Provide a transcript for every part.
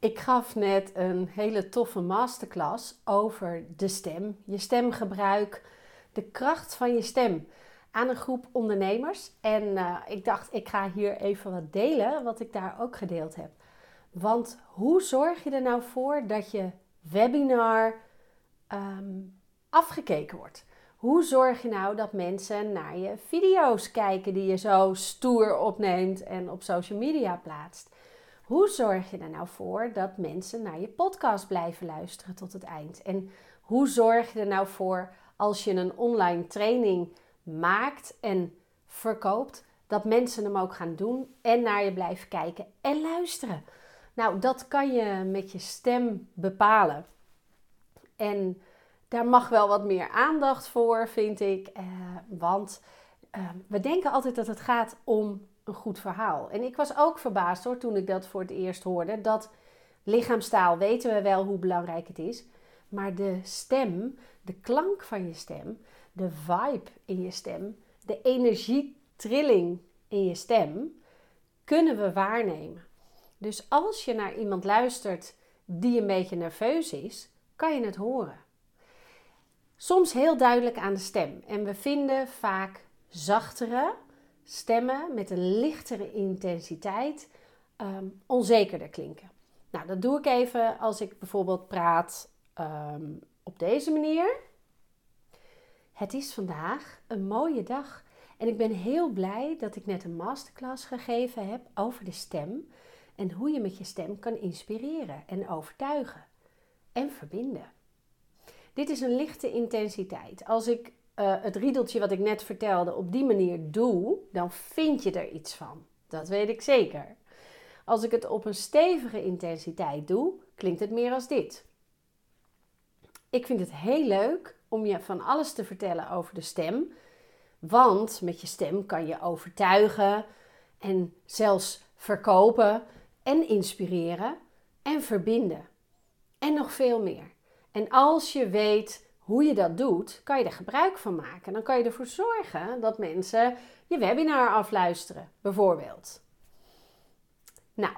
Ik gaf net een hele toffe masterclass over de stem, je stemgebruik, de kracht van je stem aan een groep ondernemers. En uh, ik dacht, ik ga hier even wat delen, wat ik daar ook gedeeld heb. Want hoe zorg je er nou voor dat je webinar um, afgekeken wordt? Hoe zorg je nou dat mensen naar je video's kijken die je zo stoer opneemt en op social media plaatst? Hoe zorg je er nou voor dat mensen naar je podcast blijven luisteren tot het eind? En hoe zorg je er nou voor als je een online training maakt en verkoopt, dat mensen hem ook gaan doen en naar je blijven kijken en luisteren? Nou, dat kan je met je stem bepalen. En daar mag wel wat meer aandacht voor, vind ik. Eh, want eh, we denken altijd dat het gaat om een goed verhaal. En ik was ook verbaasd hoor, toen ik dat voor het eerst hoorde. Dat lichaamstaal weten we wel hoe belangrijk het is. Maar de stem, de klank van je stem, de vibe in je stem, de energietrilling in je stem, kunnen we waarnemen. Dus als je naar iemand luistert die een beetje nerveus is, kan je het horen. Soms heel duidelijk aan de stem. En we vinden vaak zachtere stemmen met een lichtere intensiteit um, onzekerder klinken. Nou, dat doe ik even als ik bijvoorbeeld praat um, op deze manier. Het is vandaag een mooie dag en ik ben heel blij dat ik net een masterclass gegeven heb over de stem en hoe je met je stem kan inspireren en overtuigen en verbinden. Dit is een lichte intensiteit. Als ik uh, het riedeltje wat ik net vertelde op die manier doe, dan vind je er iets van. Dat weet ik zeker. Als ik het op een stevige intensiteit doe, klinkt het meer als dit. Ik vind het heel leuk om je van alles te vertellen over de stem. Want met je stem kan je overtuigen en zelfs verkopen en inspireren en verbinden. En nog veel meer. En als je weet hoe je dat doet, kan je er gebruik van maken. Dan kan je ervoor zorgen dat mensen je webinar afluisteren, bijvoorbeeld. Nou,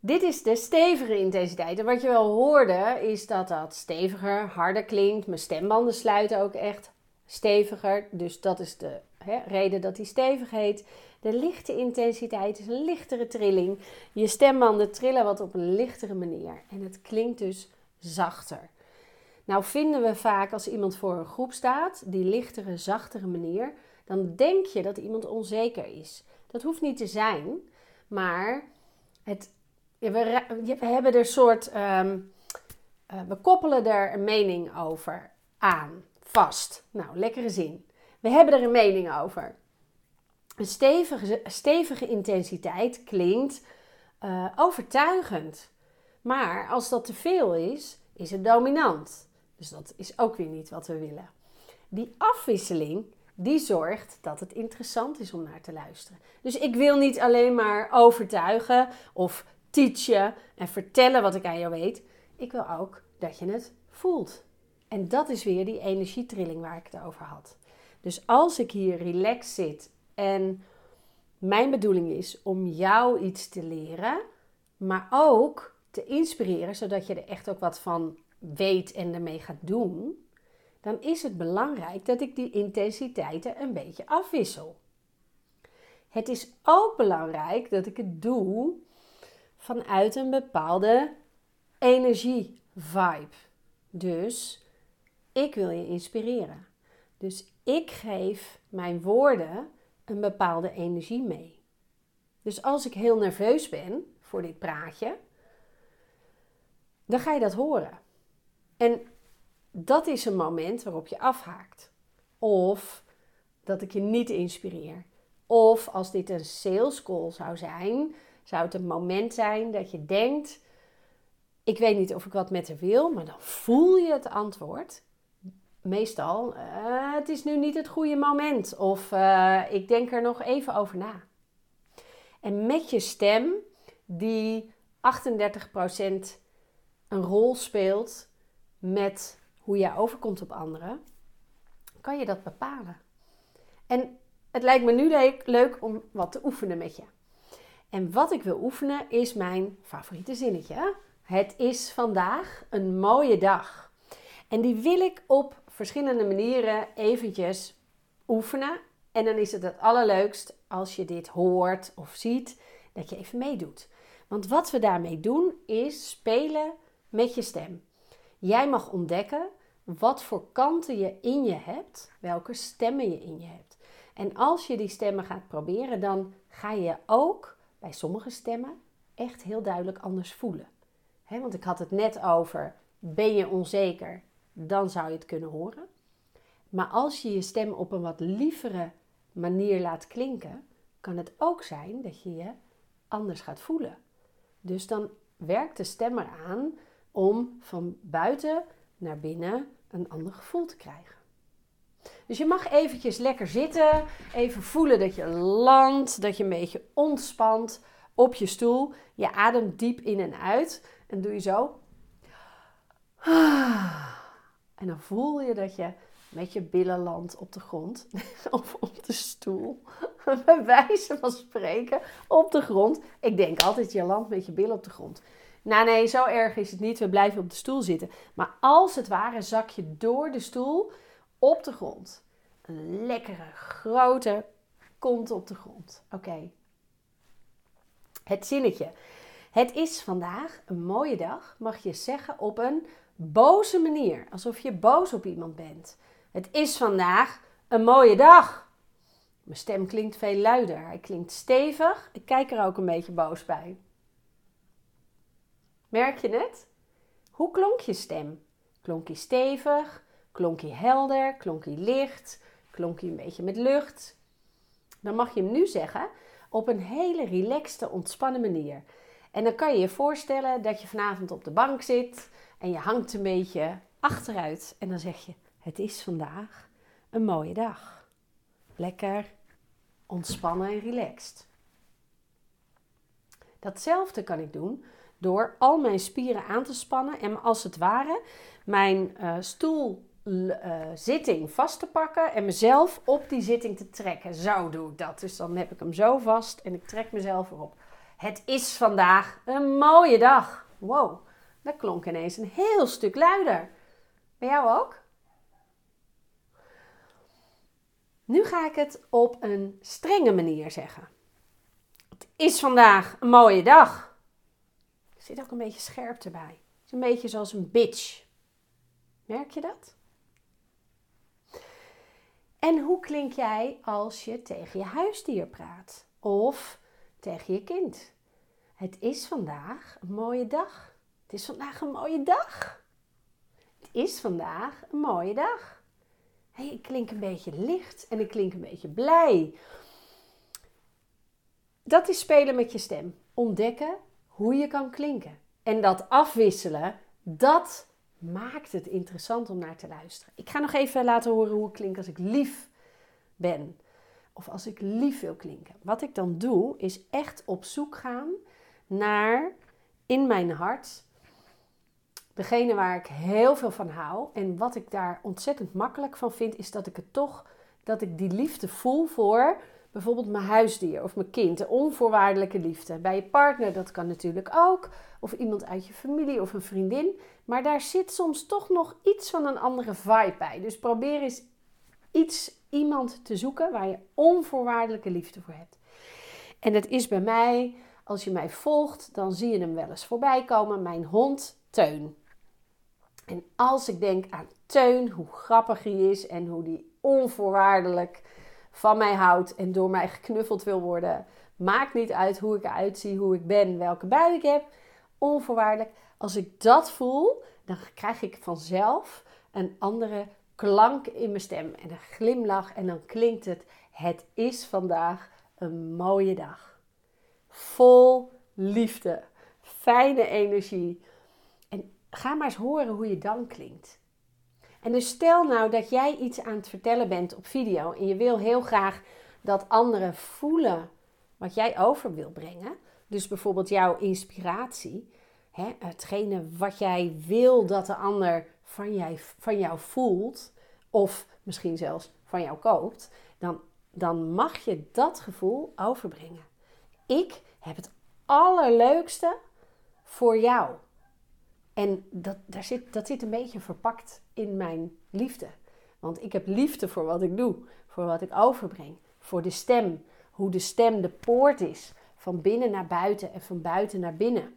dit is de stevige intensiteit. En wat je wel hoorde, is dat dat steviger, harder klinkt. Mijn stembanden sluiten ook echt steviger. Dus dat is de hè, reden dat hij stevig heet. De lichte intensiteit is een lichtere trilling. Je stembanden trillen wat op een lichtere manier. En het klinkt dus zachter. Nou vinden we vaak als iemand voor een groep staat, die lichtere, zachtere manier, dan denk je dat iemand onzeker is. Dat hoeft niet te zijn, maar het, we, hebben er soort, ehm, eh, we koppelen er een mening over aan, vast. Nou, lekkere zin. We hebben er een mening over. Een stevige, stevige intensiteit klinkt uh, overtuigend. Maar als dat te veel is, is het dominant. Dus dat is ook weer niet wat we willen. Die afwisseling, die zorgt dat het interessant is om naar te luisteren. Dus ik wil niet alleen maar overtuigen of teachen en vertellen wat ik aan jou weet. Ik wil ook dat je het voelt. En dat is weer die energietrilling waar ik het over had. Dus als ik hier relaxed zit en mijn bedoeling is om jou iets te leren, maar ook te inspireren, zodat je er echt ook wat van weet en ermee gaat doen, dan is het belangrijk dat ik die intensiteiten een beetje afwissel. Het is ook belangrijk dat ik het doe vanuit een bepaalde energie-vibe. Dus ik wil je inspireren. Dus ik geef mijn woorden een bepaalde energie mee. Dus als ik heel nerveus ben voor dit praatje, dan ga je dat horen. En dat is een moment waarop je afhaakt. Of dat ik je niet inspireer. Of als dit een sales call zou zijn, zou het een moment zijn dat je denkt: ik weet niet of ik wat met haar wil, maar dan voel je het antwoord. Meestal, uh, het is nu niet het goede moment. Of uh, ik denk er nog even over na. En met je stem, die 38% een rol speelt met hoe jij overkomt op anderen, kan je dat bepalen. En het lijkt me nu leuk om wat te oefenen met je. En wat ik wil oefenen is mijn favoriete zinnetje. Het is vandaag een mooie dag. En die wil ik op verschillende manieren eventjes oefenen. En dan is het het allerleukst als je dit hoort of ziet, dat je even meedoet. Want wat we daarmee doen is spelen met je stem. Jij mag ontdekken wat voor kanten je in je hebt, welke stemmen je in je hebt. En als je die stemmen gaat proberen, dan ga je ook bij sommige stemmen echt heel duidelijk anders voelen. want ik had het net over, ben je onzeker, dan zou je het kunnen horen. Maar als je je stem op een wat lievere manier laat klinken, kan het ook zijn dat je je anders gaat voelen. Dus dan werkt de stem eraan om van buiten naar binnen een ander gevoel te krijgen. Dus je mag eventjes lekker zitten, even voelen dat je landt, dat je een beetje ontspant op je stoel. Je ademt diep in en uit en doe je zo. En dan voel je dat je met je billen landt op de grond of op de stoel. Bij wijze van spreken op de grond. Ik denk altijd je landt met je billen op de grond. Nou nee, zo erg is het niet. We blijven op de stoel zitten. Maar als het ware zak je door de stoel op de grond. Een lekkere grote kont op de grond. Oké. Het zinnetje. Het is vandaag een mooie dag, mag je zeggen op een boze manier. Alsof je boos op iemand bent. Het is vandaag een mooie dag. Mijn stem klinkt veel luider. Hij klinkt stevig. Ik kijk er ook een beetje boos bij. Merk je het? Hoe klonk je stem? Klonk je stevig? Klonk hij helder? Klonk hij licht? Klonk hij een beetje met lucht? Dan mag je hem nu zeggen op een hele relaxte, ontspannen manier. En dan kan je je voorstellen dat je vanavond op de bank zit en je hangt een beetje achteruit. En dan zeg je: Het is vandaag een mooie dag. Lekker ontspannen en relaxed. Datzelfde kan ik doen door al mijn spieren aan te spannen en als het ware mijn uh, stoel uh, zitting vast te pakken en mezelf op die zitting te trekken. Zo doe ik dat. Dus dan heb ik hem zo vast en ik trek mezelf erop. Het is vandaag een mooie dag. Wow, dat klonk ineens een heel stuk luider. Bij jou ook? Nu ga ik het op een strenge manier zeggen. Het is vandaag een mooie dag. Zit ook een beetje scherp erbij. Het is een beetje zoals een bitch. Merk je dat? En hoe klink jij als je tegen je huisdier praat? Of tegen je kind? Het is vandaag een mooie dag. Het is vandaag een mooie dag. Het is vandaag een mooie dag. Hey, ik klink een beetje licht en ik klink een beetje blij. Dat is spelen met je stem. Ontdekken hoe je kan klinken. En dat afwisselen, dat maakt het interessant om naar te luisteren. Ik ga nog even laten horen hoe ik klink als ik lief ben. Of als ik lief wil klinken. Wat ik dan doe, is echt op zoek gaan naar in mijn hart degene waar ik heel veel van hou. En wat ik daar ontzettend makkelijk van vind, is dat ik het toch, dat ik die liefde voel voor bijvoorbeeld mijn huisdier of mijn kind. De onvoorwaardelijke liefde. Bij je partner, dat kan natuurlijk ook. Of iemand uit je familie of een vriendin. Maar daar zit soms toch nog iets van een andere vibe bij. Dus probeer eens iets, iemand te zoeken waar je onvoorwaardelijke liefde voor hebt. En dat is bij mij, als je mij volgt, dan zie je hem wel eens voorbij komen. Mijn hond Teun. En als ik denk aan Teun, hoe grappig hij is en hoe die onvoorwaardelijk van mij houdt en door mij geknuffeld wil worden. Maakt niet uit hoe ik eruit zie, hoe ik ben, welke bui ik heb. Onvoorwaardelijk. Als ik dat voel, dan krijg ik vanzelf een andere klank in mijn stem en een glimlach. En dan klinkt het: Het is vandaag een mooie dag. Vol liefde, fijne energie. En ga maar eens horen hoe je dan klinkt. En dus stel nou dat jij iets aan het vertellen bent op video en je wil heel graag dat anderen voelen wat jij over wil brengen. Dus bijvoorbeeld jouw inspiratie, hè, hetgene wat jij wil dat de ander van, jij, van jou voelt, of misschien zelfs van jou koopt, dan, dan mag je dat gevoel overbrengen. Ik heb het allerleukste voor jou. En dat, daar zit, dat zit een beetje verpakt in mijn liefde. Want ik heb liefde voor wat ik doe, voor wat ik overbreng, voor de stem. Hoe de stem de poort is van binnen naar buiten en van buiten naar binnen.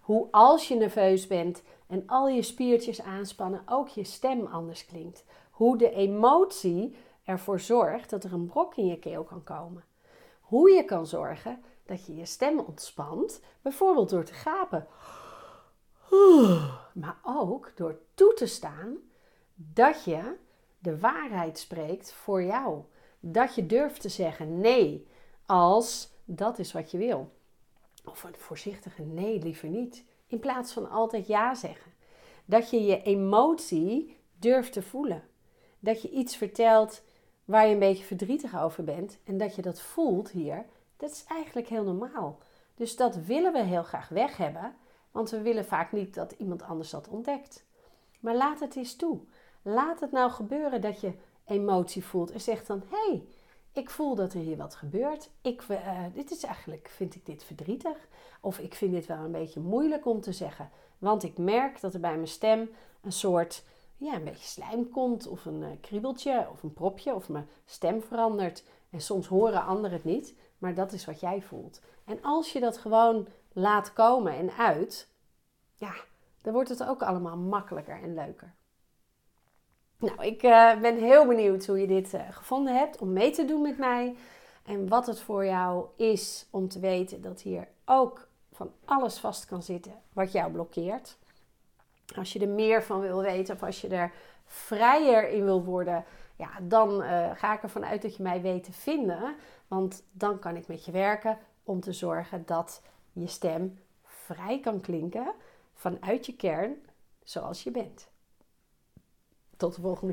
Hoe als je nerveus bent en al je spiertjes aanspannen, ook je stem anders klinkt. Hoe de emotie ervoor zorgt dat er een brok in je keel kan komen. Hoe je kan zorgen dat je je stem ontspant, bijvoorbeeld door te gapen. Maar ook door toe te staan dat je de waarheid spreekt voor jou. Dat je durft te zeggen nee als dat is wat je wil. Of een voorzichtige nee, liever niet. In plaats van altijd ja zeggen. Dat je je emotie durft te voelen. Dat je iets vertelt waar je een beetje verdrietig over bent en dat je dat voelt hier, dat is eigenlijk heel normaal. Dus dat willen we heel graag weg hebben, want we willen vaak niet dat iemand anders dat ontdekt. Maar laat het eens toe. Laat het nou gebeuren dat je emotie voelt en zegt dan: hé, hey, ik voel dat er hier wat gebeurt. Ik, uh, dit is eigenlijk, vind ik dit verdrietig. Of ik vind dit wel een beetje moeilijk om te zeggen. Want ik merk dat er bij mijn stem een soort, ja, een beetje slijm komt. Of een uh, kriebeltje, of een propje, of mijn stem verandert. En soms horen anderen het niet, maar dat is wat jij voelt. En als je dat gewoon laat komen en uit, ja, dan wordt het ook allemaal makkelijker en leuker. Nou, ik uh, ben heel benieuwd hoe je dit uh, gevonden hebt om mee te doen met mij. En wat het voor jou is om te weten dat hier ook van alles vast kan zitten wat jou blokkeert. Als je er meer van wil weten of als je er vrijer in wil worden, ja, dan uh, ga ik ervan uit dat je mij weet te vinden. Want dan kan ik met je werken om te zorgen dat je stem vrij kan klinken vanuit je kern zoals je bent. Tot de volgende